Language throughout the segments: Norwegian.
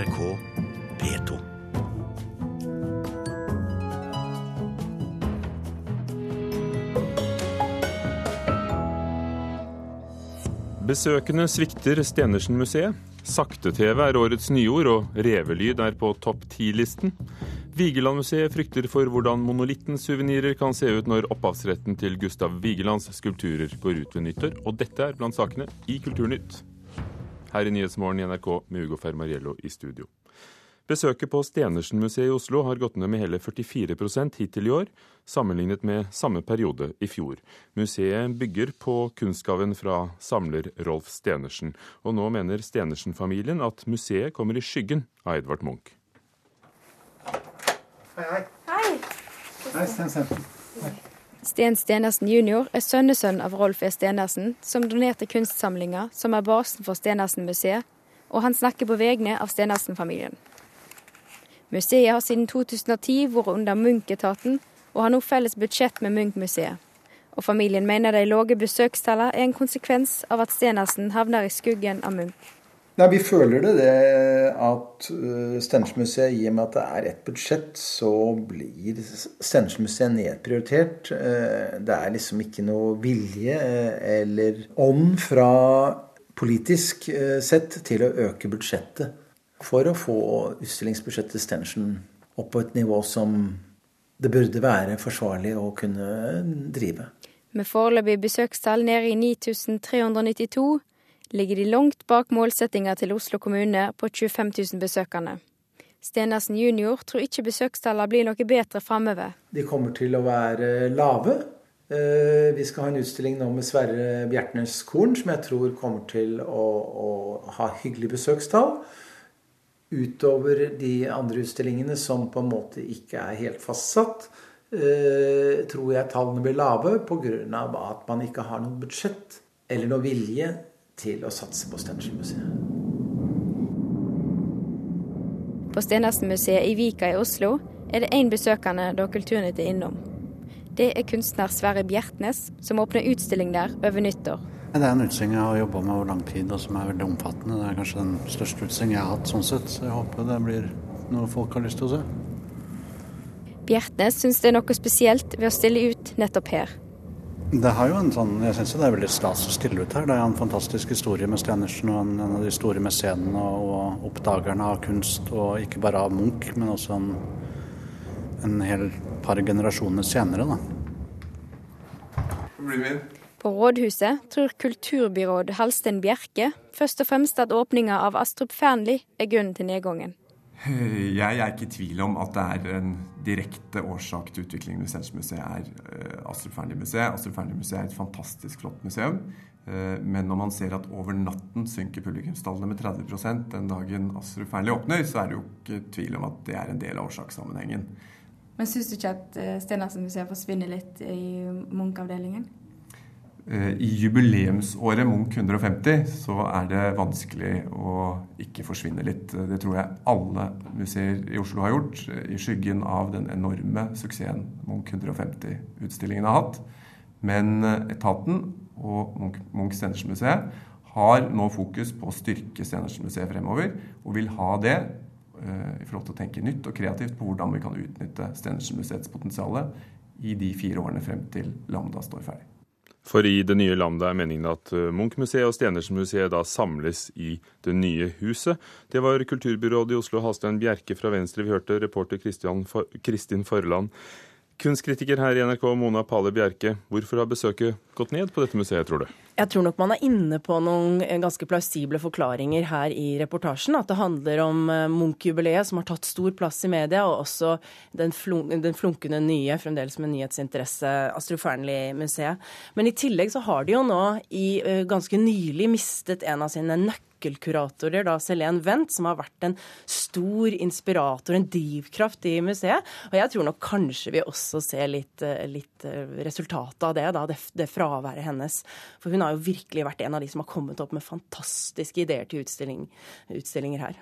NRK P2. Besøkende svikter Stenersen-museet. Sakte-TV er årets nyord, og revelyd er på topp ti-listen. Vigelandmuseet frykter for hvordan monolitten-suvenirer kan se ut når opphavsretten til Gustav Vigelands skulpturer går ut ved nyttår. Og dette er blant sakene i Kulturnytt. Her i Nyhetsmorgen i NRK med Ugo Fermariello i studio. Besøket på Stenersen-museet i Oslo har gått ned med hele 44% hittil i år, sammenlignet med samme periode i fjor. Museet bygger på kunstgaven fra samler Rolf Stenersen, og nå mener Stenersen-familien at museet kommer i skyggen av Edvard Munch. Hei, hei. Hei, hei Sten. Sten Stenersen jr. er sønnesønn av Rolf E. Stenersen, som donerte kunstsamlinga som er basen for Stenersen-museet, og han snakker på vegne av Stenersen-familien. Museet har siden 2010 vært under Munch-etaten, og har nå felles budsjett med Munch-museet. Og familien mener de lave besøkstallene er en konsekvens av at Stenersen havner i skuggen av Munch. Nei, Vi føler det, det at uh, Stenersen-museet, i og med at det er ett budsjett, så blir Stenersen-museet nedprioritert. Uh, det er liksom ikke noe vilje uh, eller ånd fra politisk sett til å øke budsjettet for å få utstillingsbudsjettet Stendersen opp på et nivå som det burde være forsvarlig å kunne drive. Med foreløpig besøkstall nede i 9392 ligger de langt bak målsettinga til Oslo kommune på 25 000 besøkende. Stenersen jr. tror ikke besøkstallene blir noe bedre framover. De kommer til å være lave. Eh, vi skal ha en utstilling nå med Sverre Bjertnæs Korn, som jeg tror kommer til å, å ha hyggelig besøkstall utover de andre utstillingene som på en måte ikke er helt fastsatt, eh, tror jeg tallene blir lave pga. at man ikke har noe budsjett eller noe vilje til å satse på Stenersen-museet. På Stenersen-museet i Vika i Oslo er det én besøkende da Kulturnytt er innom. Det er kunstner Sverre Bjertnæs, som åpner utstilling der over nyttår. Det er en utstilling jeg har jobba med over lang tid, og som er veldig omfattende. Det er kanskje den største utstillingen jeg har hatt sånn sett, så jeg håper det blir noe folk har lyst til å se. Bjertnæs syns det er noe spesielt ved å stille ut nettopp her. Det har jo en sånn, Jeg syns det er veldig stas å stille ut her. Det er en fantastisk historie med Stenersen og en av de store mesenene og oppdagerne av kunst. Og ikke bare av Munch, men også en, en hel par generasjoner senere. da. På rådhuset tror kulturbyråd Halsten Bjerke først og fremst at åpninga av Astrup Fearnley er grunnen til nedgangen. Jeg er ikke i tvil om at det er en direkte årsak til utviklingen ved Stensmuseet er eh, Astrup Fearnley-museet. Astrup Fearnley-museet er et fantastisk flott museum. Eh, men når man ser at over natten synker publikumstallene med 30% den dagen Astrup åpner, så er det jo ikke tvil om at det er en del av årsakssammenhengen. Men syns du ikke at eh, Stenersen-museet forsvinner litt i Munch-avdelingen? Eh, I jubileumsåret Munch 150 så er det vanskelig å ikke forsvinne litt. Det tror jeg alle museer i Oslo har gjort, i skyggen av den enorme suksessen Munch 150-utstillingen har hatt. Men eh, etaten og Munch Stenersen-museet har nå fokus på å styrke Stenersen-museet fremover, og vil ha det eh, i forhold til å tenke nytt og kreativt på hvordan vi kan utnytte Stenersen-museets potensial i de fire årene frem til Lambda står ferdig. For i det nye landet er meningen at eh, Munch-museet og Stenersen-museet da samles i det nye huset. Det var kulturbyrådet i Oslo, Halstein Bjerke fra Venstre. Vi hørte reporter Kristin Forland. Kunstkritiker her i NRK, Mona Pale Bjerke. Hvorfor har besøket gått ned på dette museet, tror du? Jeg tror nok man er inne på noen ganske plausible forklaringer her i reportasjen. At det handler om eh, Munch-jubileet, som har tatt stor plass i media, og også den, flun den flunkende nye, fremdeles med nyhetsinteresse, Astrup Fearnley-museet. Men i tillegg så har de jo nå i uh, ganske nylig mistet en av sine nøkler nøkkelkuratorer, da Selene Wendt, som har vært en stor inspirator, en drivkraft i museet. Og jeg tror nok kanskje vi også ser litt, eh, litt eh, resultatet av det, da, det, det, fraværet hennes. For hun har jo virkelig vært en av de som har kommet opp med fantastiske ideer til utstilling, utstillinger her.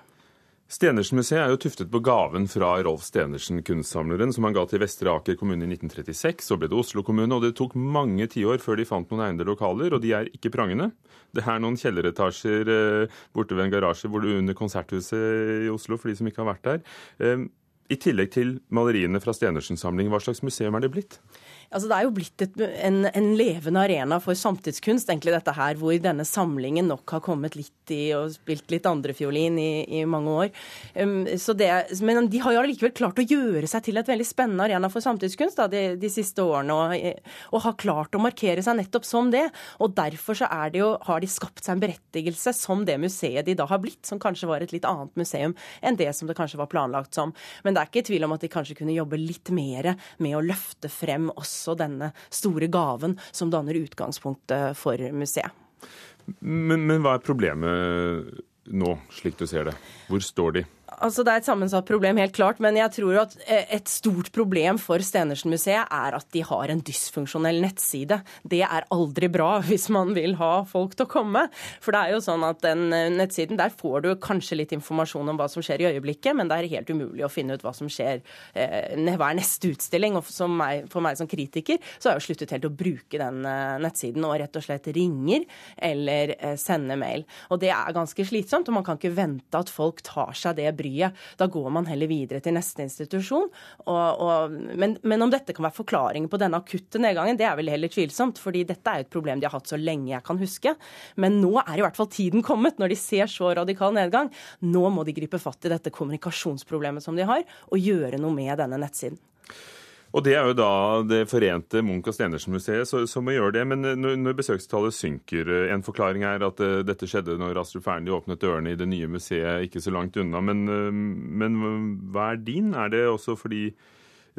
Stenersen-museet er jo tuftet på gaven fra Rolf Stenersen, kunstsamleren, som han ga til Vestre Aker kommune i 1936. Så ble det Oslo kommune, og det tok mange tiår før de fant noen egnede lokaler, og de er ikke prangende. Det er noen kjelleretasjer eh, borte ved en garasje hvor du under Konserthuset i Oslo, for de som ikke har vært der. Eh, I tillegg til maleriene fra Stenersens samling, hva slags museum er det blitt? Altså, det er jo blitt et, en, en, levende arena for samtidskunst, egentlig dette her, hvor denne samlingen nok har kommet litt i og spilt litt andrefiolin i, i mange år. Um, det, men de har jo allikevel klart å gjøre seg til et veldig spennende arena for samtidskunst da, de, de, siste årene, og, og, har klart å markere seg nettopp som det. Og derfor så er det jo, har de skapt seg en berettigelse som det museet de da har blitt, som kanskje var et litt annet museum enn det som det kanskje var planlagt som. Men det er ikke tvil om at de kanskje kunne jobbe litt mer med å løfte frem oss også denne store gaven som danner utgangspunktet for museet. Men, men hva er problemet nå, slik du ser det? Hvor står de? Altså, Det er et sammensatt problem, helt klart. Men jeg tror at eh, et stort problem for Stenersen-museet er at de har en dysfunksjonell nettside. Det er aldri bra hvis man vil ha folk til å komme. For det er jo sånn at den eh, nettsiden, der får du kanskje litt informasjon om hva som skjer i øyeblikket, men det er helt umulig å finne ut hva som skjer, hver er neste utstilling. Og meg, for meg som kritiker så har jeg jo sluttet helt å bruke den nettsiden og rett og slett ringer eller sender mail. Og det er ganske slitsomt, og man kan ikke vente at folk tar seg det bryet. Da går man heller videre til neste institusjon. Og, og, men, men, om dette kan være forklaringen på denne akutte nedgangen, det er vel heller tvilsomt. fordi dette er et problem de har hatt så lenge jeg kan huske. Men nå er i hvert fall tiden kommet, når de ser så radikal nedgang. Nå må de gripe fatt i dette kommunikasjonsproblemet som de har, og gjøre noe med denne nettsiden. Og Det er jo da det forente Munch- og Stenersen-museet som må gjøre det. Men når besøkstallet synker eh, En forklaring er at eh, dette skjedde når Astrup Fearnley åpnet dørene i det nye museet ikke så langt unna. Men, eh, men hva er din? Er det også fordi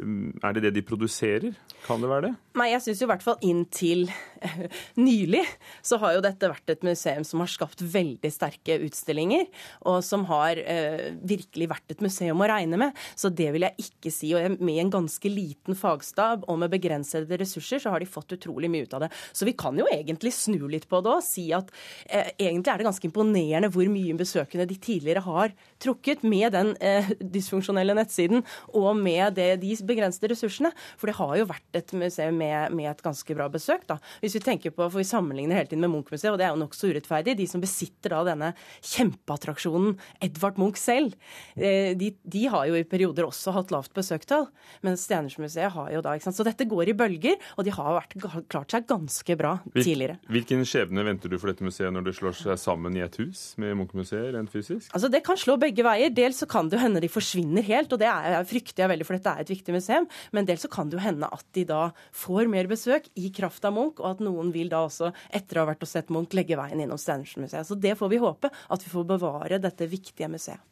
Mm, er det det de produserer? Kan det være det? Nei, jeg syns i hvert fall inntil nylig så har jo dette vært et museum som har skapt veldig sterke utstillinger, og som har eh, virkelig vært et museum å regne med. Så det vil jeg ikke si. Og med en ganske liten fagstab og med begrensede ressurser, så har de fått utrolig mye ut av det. Så vi kan jo egentlig snu litt på det og si at eh, egentlig er det ganske imponerende hvor mye besøkende de tidligere har trukket med den eh, dysfunksjonelle nettsiden og med det de begrensede ressursene. For det har jo vært et museum med, med et ganske bra besøk. da. Hvis vi tenker på, for vi sammenligner hele tiden med Munch-museet, og det er jo nokså urettferdig. De som besitter da denne kjempeattraksjonen Edvard Munch selv, eh, de, de, har jo i perioder også hatt lavt besøktall. Mens Stenersmuseet har jo da ikke sant? Så dette går i bølger, og de har vært, klart seg ganske bra tidligere. Hvilken skjebne venter du for dette museet når det slår seg sammen i et hus med Munch-museet rent fysisk? Altså Det kan slå begge veier. Dels så kan det hende de forsvinner helt, og det er, frykter jeg veldig, for dette er et viktig museum. Men dels så kan det jo hende at de da får mer besøk i kraft av Munch, og at noen vil da også, etter å ha vært og sett Munch, legge veien innom Stenersen-museet. Så det får vi håpe, at vi får bevare dette viktige museet.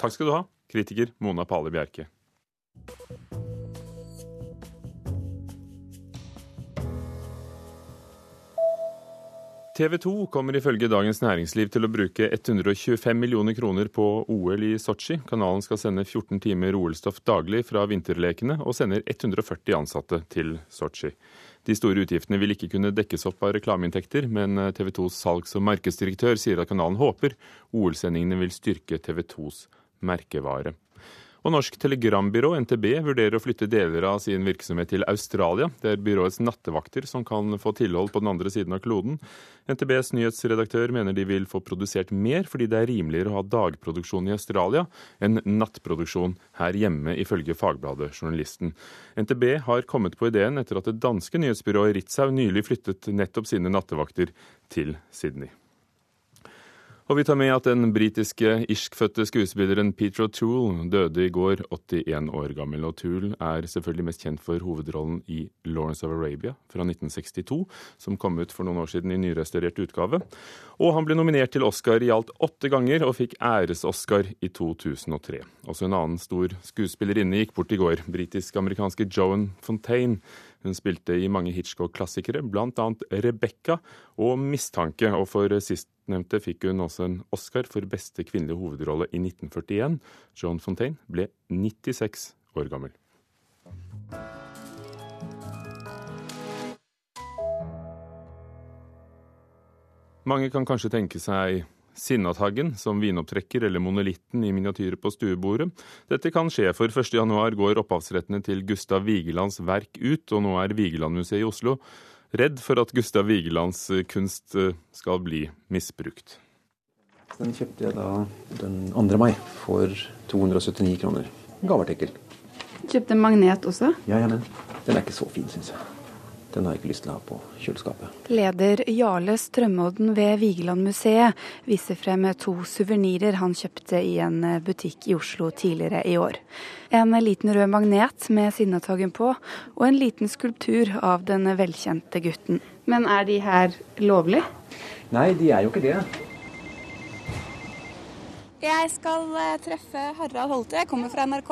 Takk skal du ha, kritiker Mona Pale Bjerke. TV 2 kommer ifølge Dagens Næringsliv til å bruke 125 millioner kroner på OL i Sotsji. Kanalen skal sende 14 timer OL-stoff daglig fra vinterlekene, og sender 140 ansatte til Sotsji. De store utgiftene vil ikke kunne dekkes opp av reklameinntekter, men TV 2s salgs- og markedsdirektør sier at kanalen håper OL-sendingene vil styrke TV 2s merkevare. Og Norsk Telegrambyrå, NTB, vurderer å flytte deler av sin virksomhet til Australia. Det er byråets nattevakter som kan få tilhold på den andre siden av kloden. NTBs nyhetsredaktør mener de vil få produsert mer fordi det er rimeligere å ha dagproduksjon i Australia enn nattproduksjon her hjemme, ifølge Fagbladet Journalisten. NTB har kommet på ideen etter at det danske nyhetsbyrået Ritzau nylig flyttet nettopp sine nattevakter til Sydney. Og vi tar med at den britiske irskfødte skuespilleren Peter O'Toole døde i går, 81 år gammel. O'Toole er selvfølgelig mest kjent for hovedrollen i Lawrence of Arabia fra 1962, som kom ut for noen år siden i nyrestaurert utgave. Og han ble nominert til Oscar i alt åtte ganger, og fikk æres-Oscar i 2003. Også en annen stor skuespillerinne gikk bort i går, britisk-amerikanske Joan Fontaine. Hun spilte i mange Hitchcock-klassikere, bl.a. Rebekka og Mistanke. Og for sistnevnte fikk hun også en Oscar for beste kvinnelige hovedrolle i 1941. Joan Fontaine ble 96 år gammel. Mange kan kanskje tenke seg Sinnataggen som vinopptrekker eller monolitten i miniatyrer på stuebordet. Dette kan skje, for 1.1 går opphavsrettene til Gustav Vigelands verk ut, og nå er Vigelandmuseet i Oslo redd for at Gustav Vigelands kunst eh, skal bli misbrukt. Den kjøpte jeg da den 2. mai for 279 kroner. Gaveartikkel. Kjøpte magnet også? Ja, ja, men den er ikke så fin, syns jeg. Den har jeg ikke lyst til å ha på kjøleskapet. Leder Jarle Strømodden ved Vigelandmuseet viser frem to suvenirer han kjøpte i en butikk i Oslo tidligere i år. En liten rød magnet med Sinnataggen på, og en liten skulptur av den velkjente gutten. Men er de her lovlig? Nei, de er jo ikke det. Jeg skal eh, treffe Harald Holte. Jeg kommer fra NRK.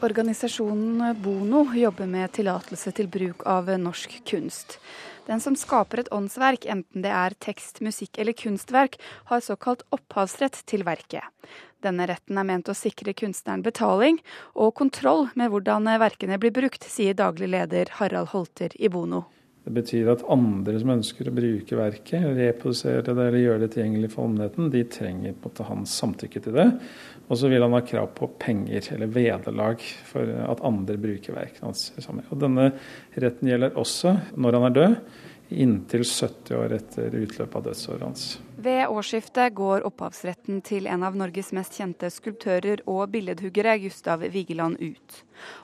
Organisasjonen Bono jobber med tillatelse til bruk av norsk kunst. Den som skaper et åndsverk, enten det er tekst, musikk eller kunstverk, har såkalt opphavsrett til verket. Denne retten er ment å sikre kunstneren betaling og kontroll med hvordan verkene blir brukt, sier daglig leder Harald Holter i Bono. Det betyr at andre som ønsker å bruke verket, reprodusere det eller gjøre det tilgjengelig for allmennheten, de trenger på en måte hans samtykke til det. Og så vil han ha krav på penger eller vederlag for at andre bruker verkene hans. Og denne retten gjelder også når han er død, inntil 70 år etter utløpet av dødsåret hans. Ved årsskiftet går opphavsretten til en av Norges mest kjente skulptører og billedhuggere, Gustav Vigeland, ut.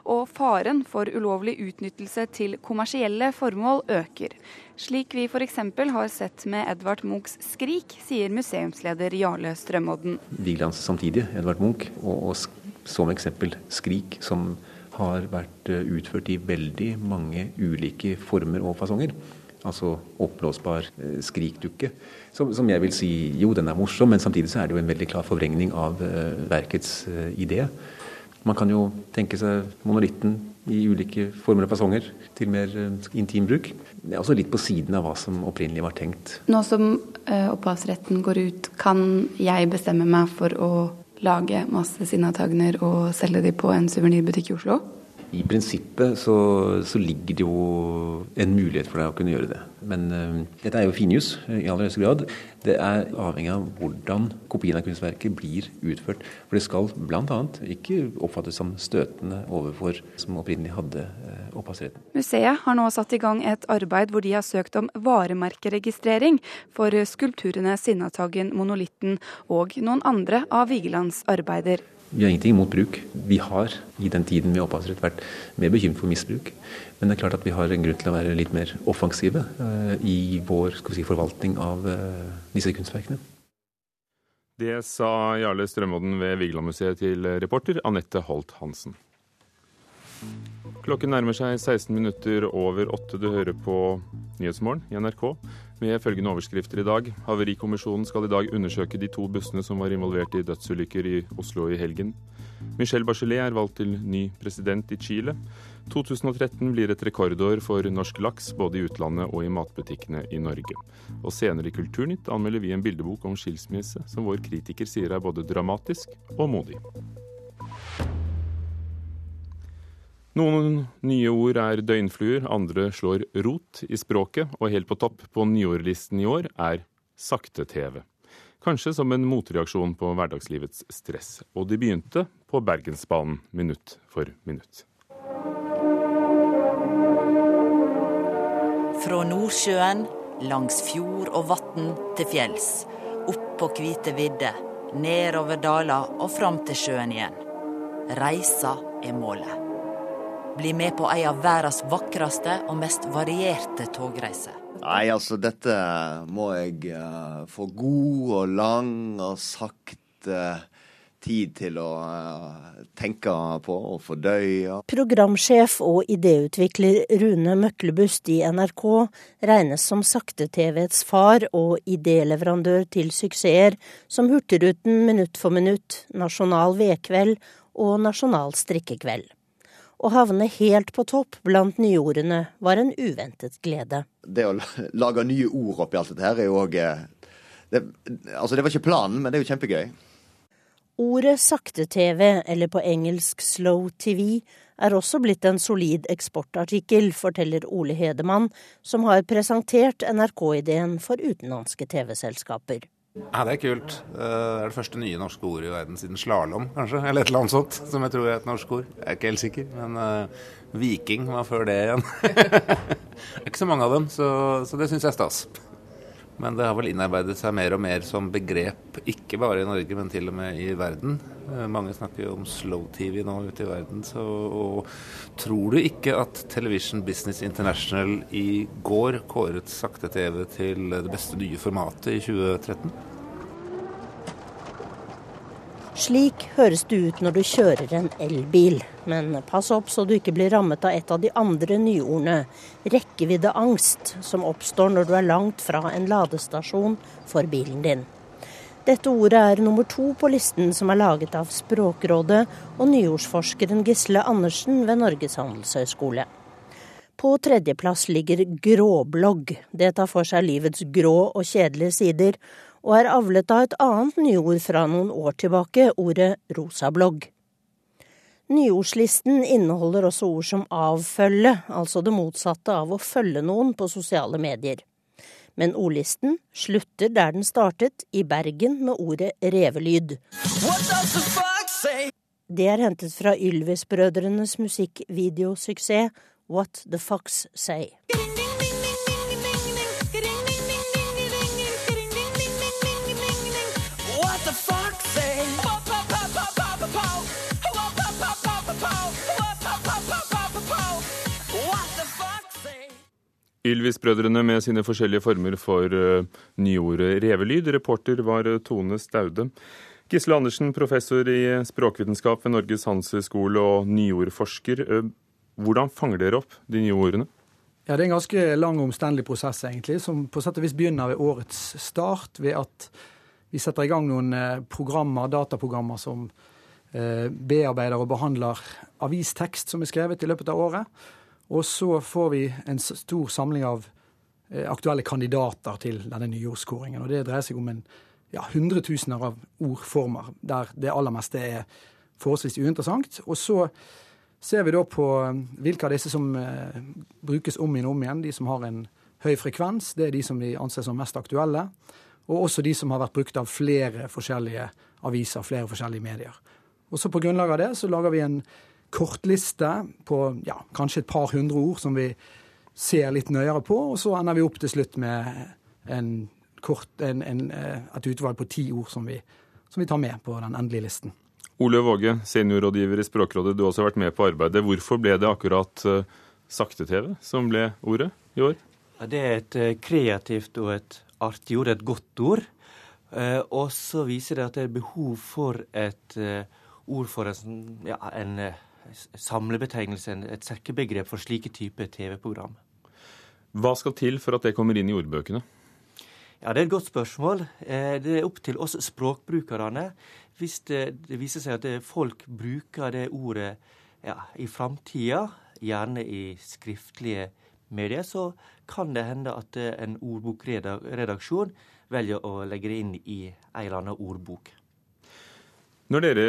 Og faren for ulovlig utnyttelse til kommersielle formål øker. Slik vi f.eks. har sett med Edvard Munchs 'Skrik', sier museumsleder Jarle Strømodden. Vigelands samtidige, Edvard Munch, og, og som eksempel 'Skrik', som har vært eh, utført i veldig mange ulike former og fasonger altså oppblåsbar eh, skrikdukke. Som, som, jeg vil si jo, den er morsom, men samtidig så er det jo en veldig klar forvrengning av uh, verkets uh, idé. Man kan jo tenke seg monolitten i ulike former og fasonger til mer intim bruk. Det er også litt på siden av hva som opprinnelig var tenkt. Nå som opphavsretten går ut, kan jeg bestemme meg for å lage masse sinnatagner og selge de på en suvenirbutikk i Oslo? I prinsippet så, så, ligger det jo en mulighet for deg å kunne gjøre det. Men uh, dette er jo finjus i aller høyeste grad. Det er avhengig av hvordan kopien av kunstverket blir utført. For det skal bl.a. ikke oppfattes som støtende overfor som opprinnelig hadde uh, opphavsretten. Museet har nå satt i gang et arbeid hvor de har søkt om varemerkeregistrering for skulpturene Sinnataggen, Monolitten og noen andre av Vigelands arbeider. Vi har ingenting imot bruk. Vi har i den tiden med opphavsrett vært mer bekymret for misbruk. Men det er klart at vi har en grunn til å være litt mer offensive uh, i vår si, forvaltning av uh, disse kunstverkene. Det sa Jarle Strømodden ved Vigelandmuseet til reporter Anette Holt Hansen. Klokken nærmer seg 16 minutter over åtte. Du hører på Nyhetsmorgen i NRK med følgende overskrifter i dag. Havarikommisjonen skal i dag undersøke de to bussene som var involvert i dødsulykker i Oslo i helgen. Michelle Bachelet er valgt til ny president i Chile. 2013 blir et rekordår for norsk laks, både i utlandet og i matbutikkene i Norge. Og senere i Kulturnytt anmelder vi en bildebok om skilsmisse, som vår kritiker sier er både dramatisk og modig. Noen nye ord er døgnfluer, andre slår rot i språket, og helt på topp på nyordlisten i år er sakte-TV. Kanskje som en motreaksjon på hverdagslivets stress. Og de begynte på Bergensbanen minutt for minutt. Fra Nordsjøen, langs fjord og vatn til fjells. Opp på hvite vidder, nedover daler og fram til sjøen igjen. Reisa er målet. Bli med på ei av verdens vakreste og mest varierte togreiser. Nei, altså dette må jeg uh, få god og lang og sakte tid til å uh, tenke på og fordøye. Programsjef og idéutvikler Rune Møklebust i NRK regnes som sakte-TV-ets far og idéleverandør til suksesser som Hurtigruten Minutt for minutt, Nasjonal vedkveld og Nasjonal strikkekveld. Å havne helt på topp blant nyordene var en uventet glede. Det å lage nye ord oppi alt dette her er jo òg eh, altså det var ikke planen, men det er jo kjempegøy. Ordet sakte-TV, eller på engelsk slow TV, er også blitt en solid eksportartikkel, forteller Ole Hedemann, som har presentert NRK-ideen for utenlandske TV-selskaper. Ja, Det er kult. Det er det første nye norske ordet i verden siden slalåm, kanskje. Eller et eller annet sånt, som jeg tror er et norsk ord. Jeg er ikke helt sikker, men uh, viking var før det igjen. det er ikke så mange av dem, så, så det syns jeg er stas. Men det har vel innarbeidet seg mer og mer som begrep, ikke bare i Norge, men til og med i verden. Uh, mange snakker jo om slow-TV nå ute i verden, så og tror du ikke at Television Business International i går kåret sakte-TV til det beste nye formatet i 2013? Slik høres det ut når du kjører en elbil, men pass opp så du ikke blir rammet av et av de andre nyordene, rekkeviddeangst, som oppstår når du er langt fra en ladestasjon for bilen din. Dette ordet er nummer to på listen som er laget av Språkrådet og nyordsforskeren Gisle Andersen ved Norges handelshøyskole. På tredjeplass ligger gråblogg. Det tar for seg livets grå og kjedelige sider, og er avlet av et annet nyord fra noen år tilbake, ordet rosablogg. Nyordslisten inneholder også ord som avfølge, altså det motsatte av å følge noen på sosiale medier. Men ordlisten slutter der den startet, i Bergen, med ordet revelyd. Det er hentet fra Ylvis-brødrenes musikkvideosuksess What the Fox Say. Ylvis-brødrene med sine forskjellige former for uh, nyordet revelyd. Reporter var uh, Tone Staude. Gisle Andersen, professor i språkvitenskap ved Norges handelshøyskole og nyordforsker. Uh, hvordan fanger dere opp de nye ordene? Ja, Det er en ganske lang og omstendelig prosess, egentlig, som på sett og vis begynner ved årets start, ved at vi setter i gang noen programmer, dataprogrammer som bearbeider og behandler avistekst som er skrevet i løpet av året. Og så får vi en stor samling av eh, aktuelle kandidater til denne nyordskåringen. Og det dreier seg om en ja, hundretusener av ordformer, der det aller meste er forholdsvis uinteressant. Og så ser vi da på eh, hvilke av disse som eh, brukes om igjen og om igjen. De som har en høy frekvens, det er de som vi anser som mest aktuelle. Og også de som har vært brukt av flere forskjellige aviser, flere forskjellige medier. Og så På grunnlag av det så lager vi en kortliste på ja, kanskje et par hundre ord som vi ser litt nøyere på, og så ender vi opp til slutt med en kort, en, en, eh, et utvalg på ti ord som vi, som vi tar med på den endelige listen. Ole Våge, seniorrådgiver i Språkrådet, du har også vært med på arbeidet. Hvorfor ble det akkurat uh, sakte-TV som ble ordet i år? Det er et uh, kreativt og et artig ord, et godt ord. Og så viser det at det er behov for et ord for en, ja, en samlebetegnelse, et sekkebegrep for slike typer TV-program. Hva skal til for at det kommer inn i ordbøkene? Ja, Det er et godt spørsmål. Eh, det er opp til oss språkbrukerne. Hvis det, viser seg at folk bruker det ordet ja, i framtida, gjerne i skriftlige medier, så kan det hende at en ordbokredaksjon velger å legge det inn i en eller annen ordbok. Når dere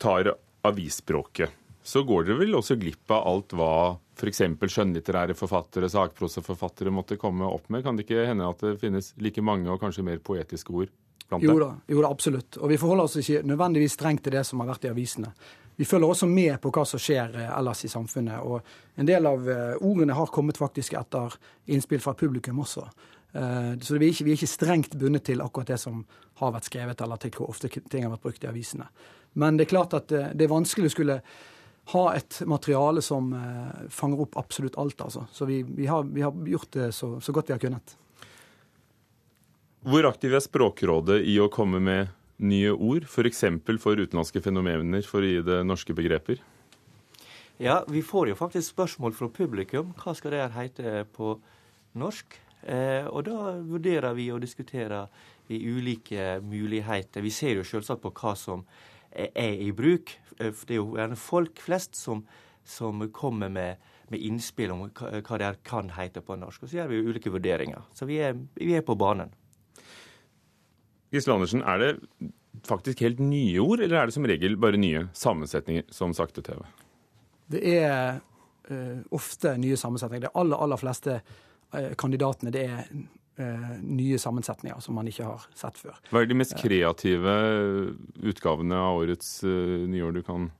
tar avisspråket, så går dere vel også glipp av alt hva f.eks. skjønnlitterære forfattere, sakprosaforfattere måtte komme opp med? Kan det ikke hende at det finnes like mange og kanskje mer poetiske ord blant jo da, jo da, absolutt. Og vi forholder oss ikke nødvendigvis strengt til det som har vært i avisene. Vi følger også med på hva som skjer eh, ellers i samfunnet. Og en del av eh, ordene har kommet faktisk etter innspill fra publikum også. Eh, så vi er, ikke, vi er ikke strengt bundet til akkurat det som har vært skrevet, eller til hvor ofte ting har vært brukt i avisene. Men det er klart at det er vanskelig å skulle ha et materiale som eh, fanger opp absolutt alt. Altså. Så vi, vi, har, vi, har, gjort det så, så, godt vi har kunnet. Hvor aktiv er Språkrådet i å komme med nye ord, f.eks. For, for utenlandske fenomener, for å gi det norske begreper? Ja, vi får jo faktisk spørsmål fra publikum. Hva skal det her hete på norsk? Eh, og da vurderer vi og diskuterer i ulike muligheter. Vi ser jo selvsagt på hva som er i bruk. Eh, det er jo gjerne folk flest som, som kommer med, med, innspill om hva det kan hete på norsk. Og så gjør vi jo ulike vurderinger. Så vi er, vi er på banen. Gisle Andersen, er det faktisk helt nye ord, eller er det som regel bare nye sammensetninger som sakte-TV? Det er uh, ofte nye sammensetninger. De aller, aller fleste uh, kandidatene det er nye sammensetninger som man ikke har sett før. Hva er de mest kreative utgavene av årets nyår du kan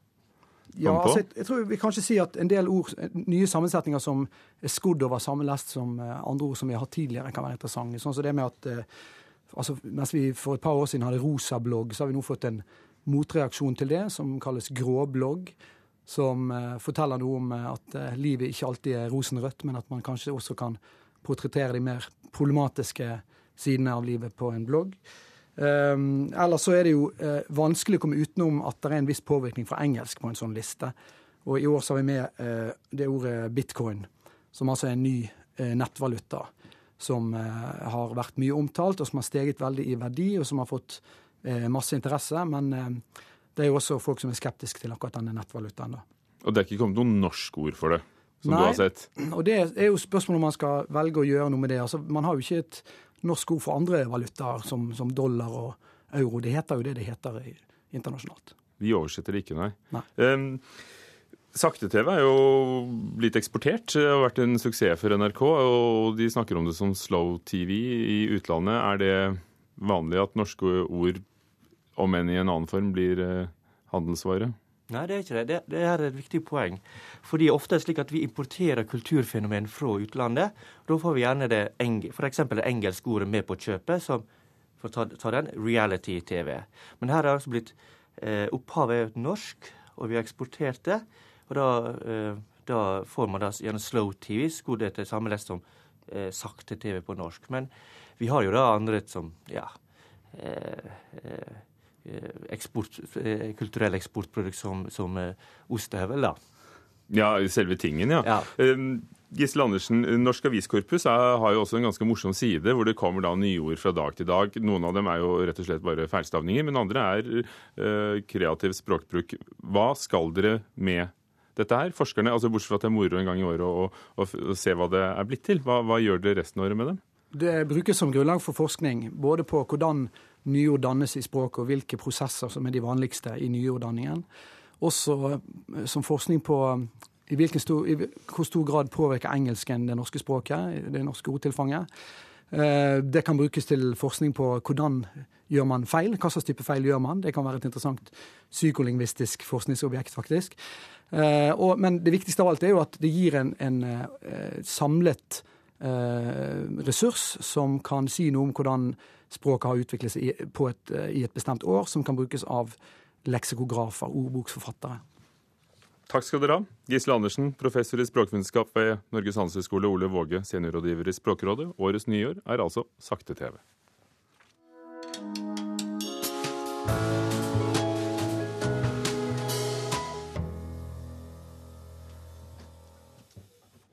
ja, altså, jeg, jeg, tror vi kan ikke si at en del ord, nye sammensetninger som er skodd over samme lest som andre ord som vi har hatt tidligere, kan være interessante. Sånn som det med at altså, Mens vi for et par år siden hadde rosa-blogg, så har vi nå fått en motreaksjon til det, som kalles gråblogg. Som forteller noe om at livet ikke alltid er rosenrødt, men at man kanskje også kan portrettere de mer problematiske sidene av livet på en blogg. Um, ellers så er det jo vanskelig å komme utenom at det er en viss påvirkning fra engelsk på en sånn liste. Og i år så har vi med det ordet bitcoin, som altså er en ny nettvaluta som har vært mye omtalt, og som har steget veldig i verdi, og som har fått masse interesse. Men det er jo også folk som er skeptiske til akkurat denne nettvalutaen. da. Og det er ikke kommet noen norsk ord for det? Som Nei, du har sett? og det er jo spørsmålet om man skal velge å gjøre noe med det. Altså, Man har jo ikke et norsk ord for andre valutaer, som, som dollar og euro. Det heter jo det det heter internasjonalt. Vi oversetter det ikke, nei. nei. Um, Sakte-TV er jo blitt eksportert. Det har vært en suksess for NRK. Og de snakker om det som slow-TV i utlandet. Er det vanlig at norske ord, om enn i en annen form, blir eh, handelsvare? Nei, det er ikke det. Det, det er et viktig poeng. Fordi ofte er det slik at vi importerer kulturfenomen fra utlandet. Da får vi gjerne det f.eks. det engelske ordet med på kjøpet, som for å ta, den, reality-TV. Men her er det altså blitt eh, Opphavet norsk, og vi har eksportert det. Og da, eh, da får man da gjennom slow-TV skodd etter samme lest som eh, sakte-TV på norsk. Men vi har jo da andre som ja, eh, eh eksport, kulturell kulturelle eksportprodukt som, som ostehøvel, da. Ja, selve tingen, ja. ja. Gisle Andersen, Norsk Aviskorpus er, har jo også en ganske morsom side, hvor det kommer da nyord fra dag til dag. Noen av dem er jo rett og slett bare feilstavninger, men andre er uh, kreativ språkbruk. Hva skal dere med dette her? Forskerne, altså Bortsett fra at det er moro en gang i året å, å, å, se hva det er blitt til. Hva, hva gjør dere resten av året med dem? Det brukes som grunnlag for forskning, både på hvordan nyord dannes i språket, og hvilke prosesser som er de vanligste i nyorddanningen. Også eh, som forskning på i, stor, i hvor stor grad påvirker engelsken det norske språket, det norske ordtilfanget. Eh, det kan brukes til forskning på hvordan gjør man feil, hva slags type feil gjør man. Det kan være et interessant psykolingvistisk forskningsobjekt, faktisk. Eh, men det viktigste av alt er jo at det gir en, en samlet ressurs som kan si noe om hvordan språket har utviklet seg i, et, uh, i et bestemt år, som kan brukes av leksikografer, ordboksforfattere. Takk skal dere ha. Gisle Andersen, professor i språkvitenskap ved Norges handelshøyskole, Ole Våge, seniorrådgiver i Språkrådet. Årets nyår er altså sakte-TV.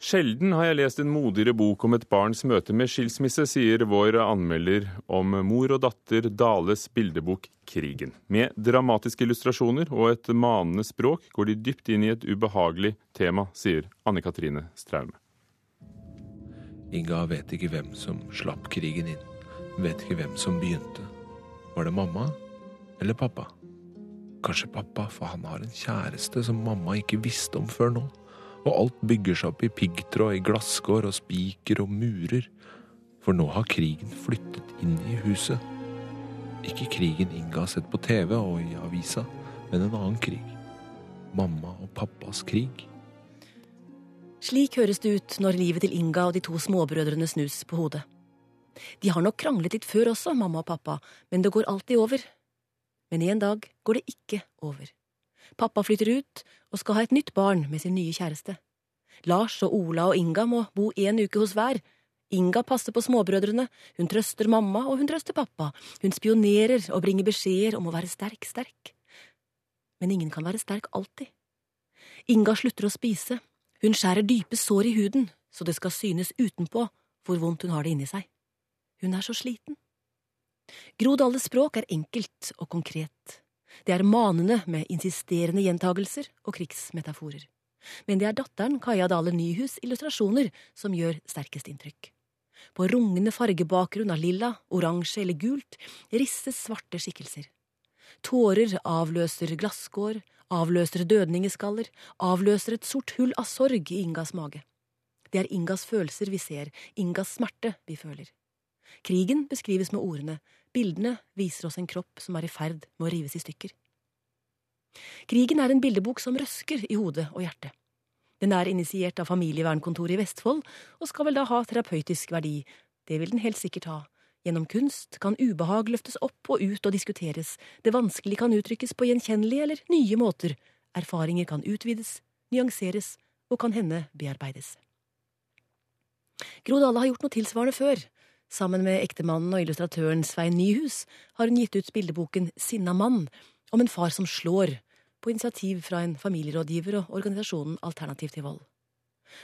Sjelden har jeg lest en modigere bok om et barns møte med skilsmisse, sier vår anmelder om mor og datter Dales bildebok 'Krigen'. Med dramatiske illustrasjoner og et manende språk går de dypt inn i et ubehagelig tema, sier Anne Katrine Straume. Inga vet ikke hvem som slapp krigen inn. Vet ikke hvem som begynte. Var det mamma eller pappa? Kanskje pappa, for han har en kjæreste som mamma ikke visste om før nå og alt bygger seg opp i piggtråd, i glasskår og spiker og murer, for nå har krigen flyttet inn i huset. Ikke krigen Inga har sett på TV og i avisa, men en annen krig. Mamma og pappas krig. Slik høres det ut når livet til Inga og de to småbrødrene snus på hodet. De har nok kranglet litt før også, mamma og pappa, men det går alltid over. Men en dag går det ikke over. Pappa flytter ut og skal ha et nytt barn med sin nye kjæreste. Lars og Ola og Inga må bo en uke hos hver. Inga passer på småbrødrene, hun trøster mamma og hun trøster pappa, hun spionerer og bringer beskjeder om å være sterk, sterk. Men ingen kan være sterk alltid. Inga slutter å spise, hun skjærer dype sår i huden så det skal synes utenpå hvor vondt hun har det inni seg. Hun er så sliten. Gro Dalles språk er enkelt og konkret. Det er manende med insisterende gjentagelser og krigsmetaforer. Men det er datteren Kaja Dale Nyhus' illustrasjoner som gjør sterkest inntrykk. På rungende fargebakgrunn av lilla, oransje eller gult risses svarte skikkelser. Tårer avløser glasskår, avløser dødningeskaller, avløser et sort hull av sorg i Ingas mage. Det er Ingas følelser vi ser, Ingas smerte vi føler. Krigen beskrives med ordene, bildene viser oss en kropp som er i ferd med å rives i stykker. Krigen er en bildebok som røsker i hodet og hjertet. Den er initiert av familievernkontoret i Vestfold, og skal vel da ha terapeutisk verdi. Det vil den helt sikkert ha. Gjennom kunst kan ubehag løftes opp og ut og diskuteres, det vanskelige kan uttrykkes på gjenkjennelige eller nye måter, erfaringer kan utvides, nyanseres og kan hende bearbeides. Gro Dale har gjort noe tilsvarende før. Sammen med ektemannen og illustratøren Svein Nyhus har hun gitt ut bildeboken Sinna mann, om en far som slår, på initiativ fra en familierådgiver og organisasjonen Alternativ til vold.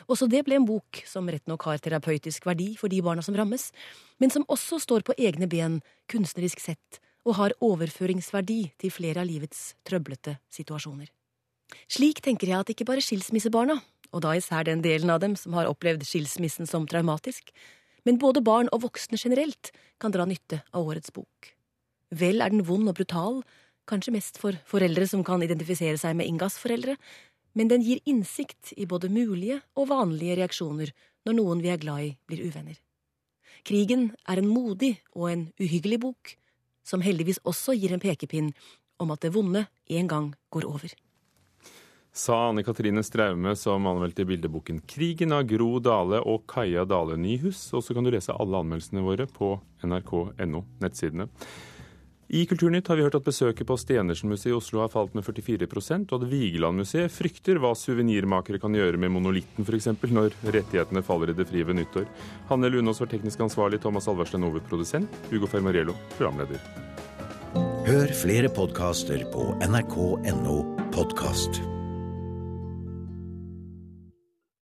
Også det ble en bok som rett nok har terapeutisk verdi for de barna som rammes, men som også står på egne ben kunstnerisk sett og har overføringsverdi til flere av livets trøblete situasjoner. Slik tenker jeg at ikke bare skilsmissebarna, og da især den delen av dem som har opplevd skilsmissen som traumatisk, men både barn og voksne generelt kan dra nytte av årets bok. Vel er den vond og brutal, kanskje mest for foreldre som kan identifisere seg med Ingas foreldre, men den gir innsikt i både mulige og vanlige reaksjoner når noen vi er glad i, blir uvenner. Krigen er en modig og en uhyggelig bok, som heldigvis også gir en pekepinn om at det vonde en gang går over. Sa Anne Katrine Straume, som anmeldte bildeboken 'Krigen' av Gro Dale og Kaja Dale Nyhus. Og så kan du lese alle anmeldelsene våre på nrk.no, nettsidene. I Kulturnytt har vi hørt at besøket på Stenersen-museet i Oslo har falt med 44 og at Vigeland-museet frykter hva suvenirmakere kan gjøre med monolitten f.eks. når rettighetene faller i det frie ved nyttår. Hanne Lunås var teknisk ansvarlig, Thomas Alverstein hovedprodusent, Hugo Fermariello programleder. Hør flere podkaster på nrk.no podkast.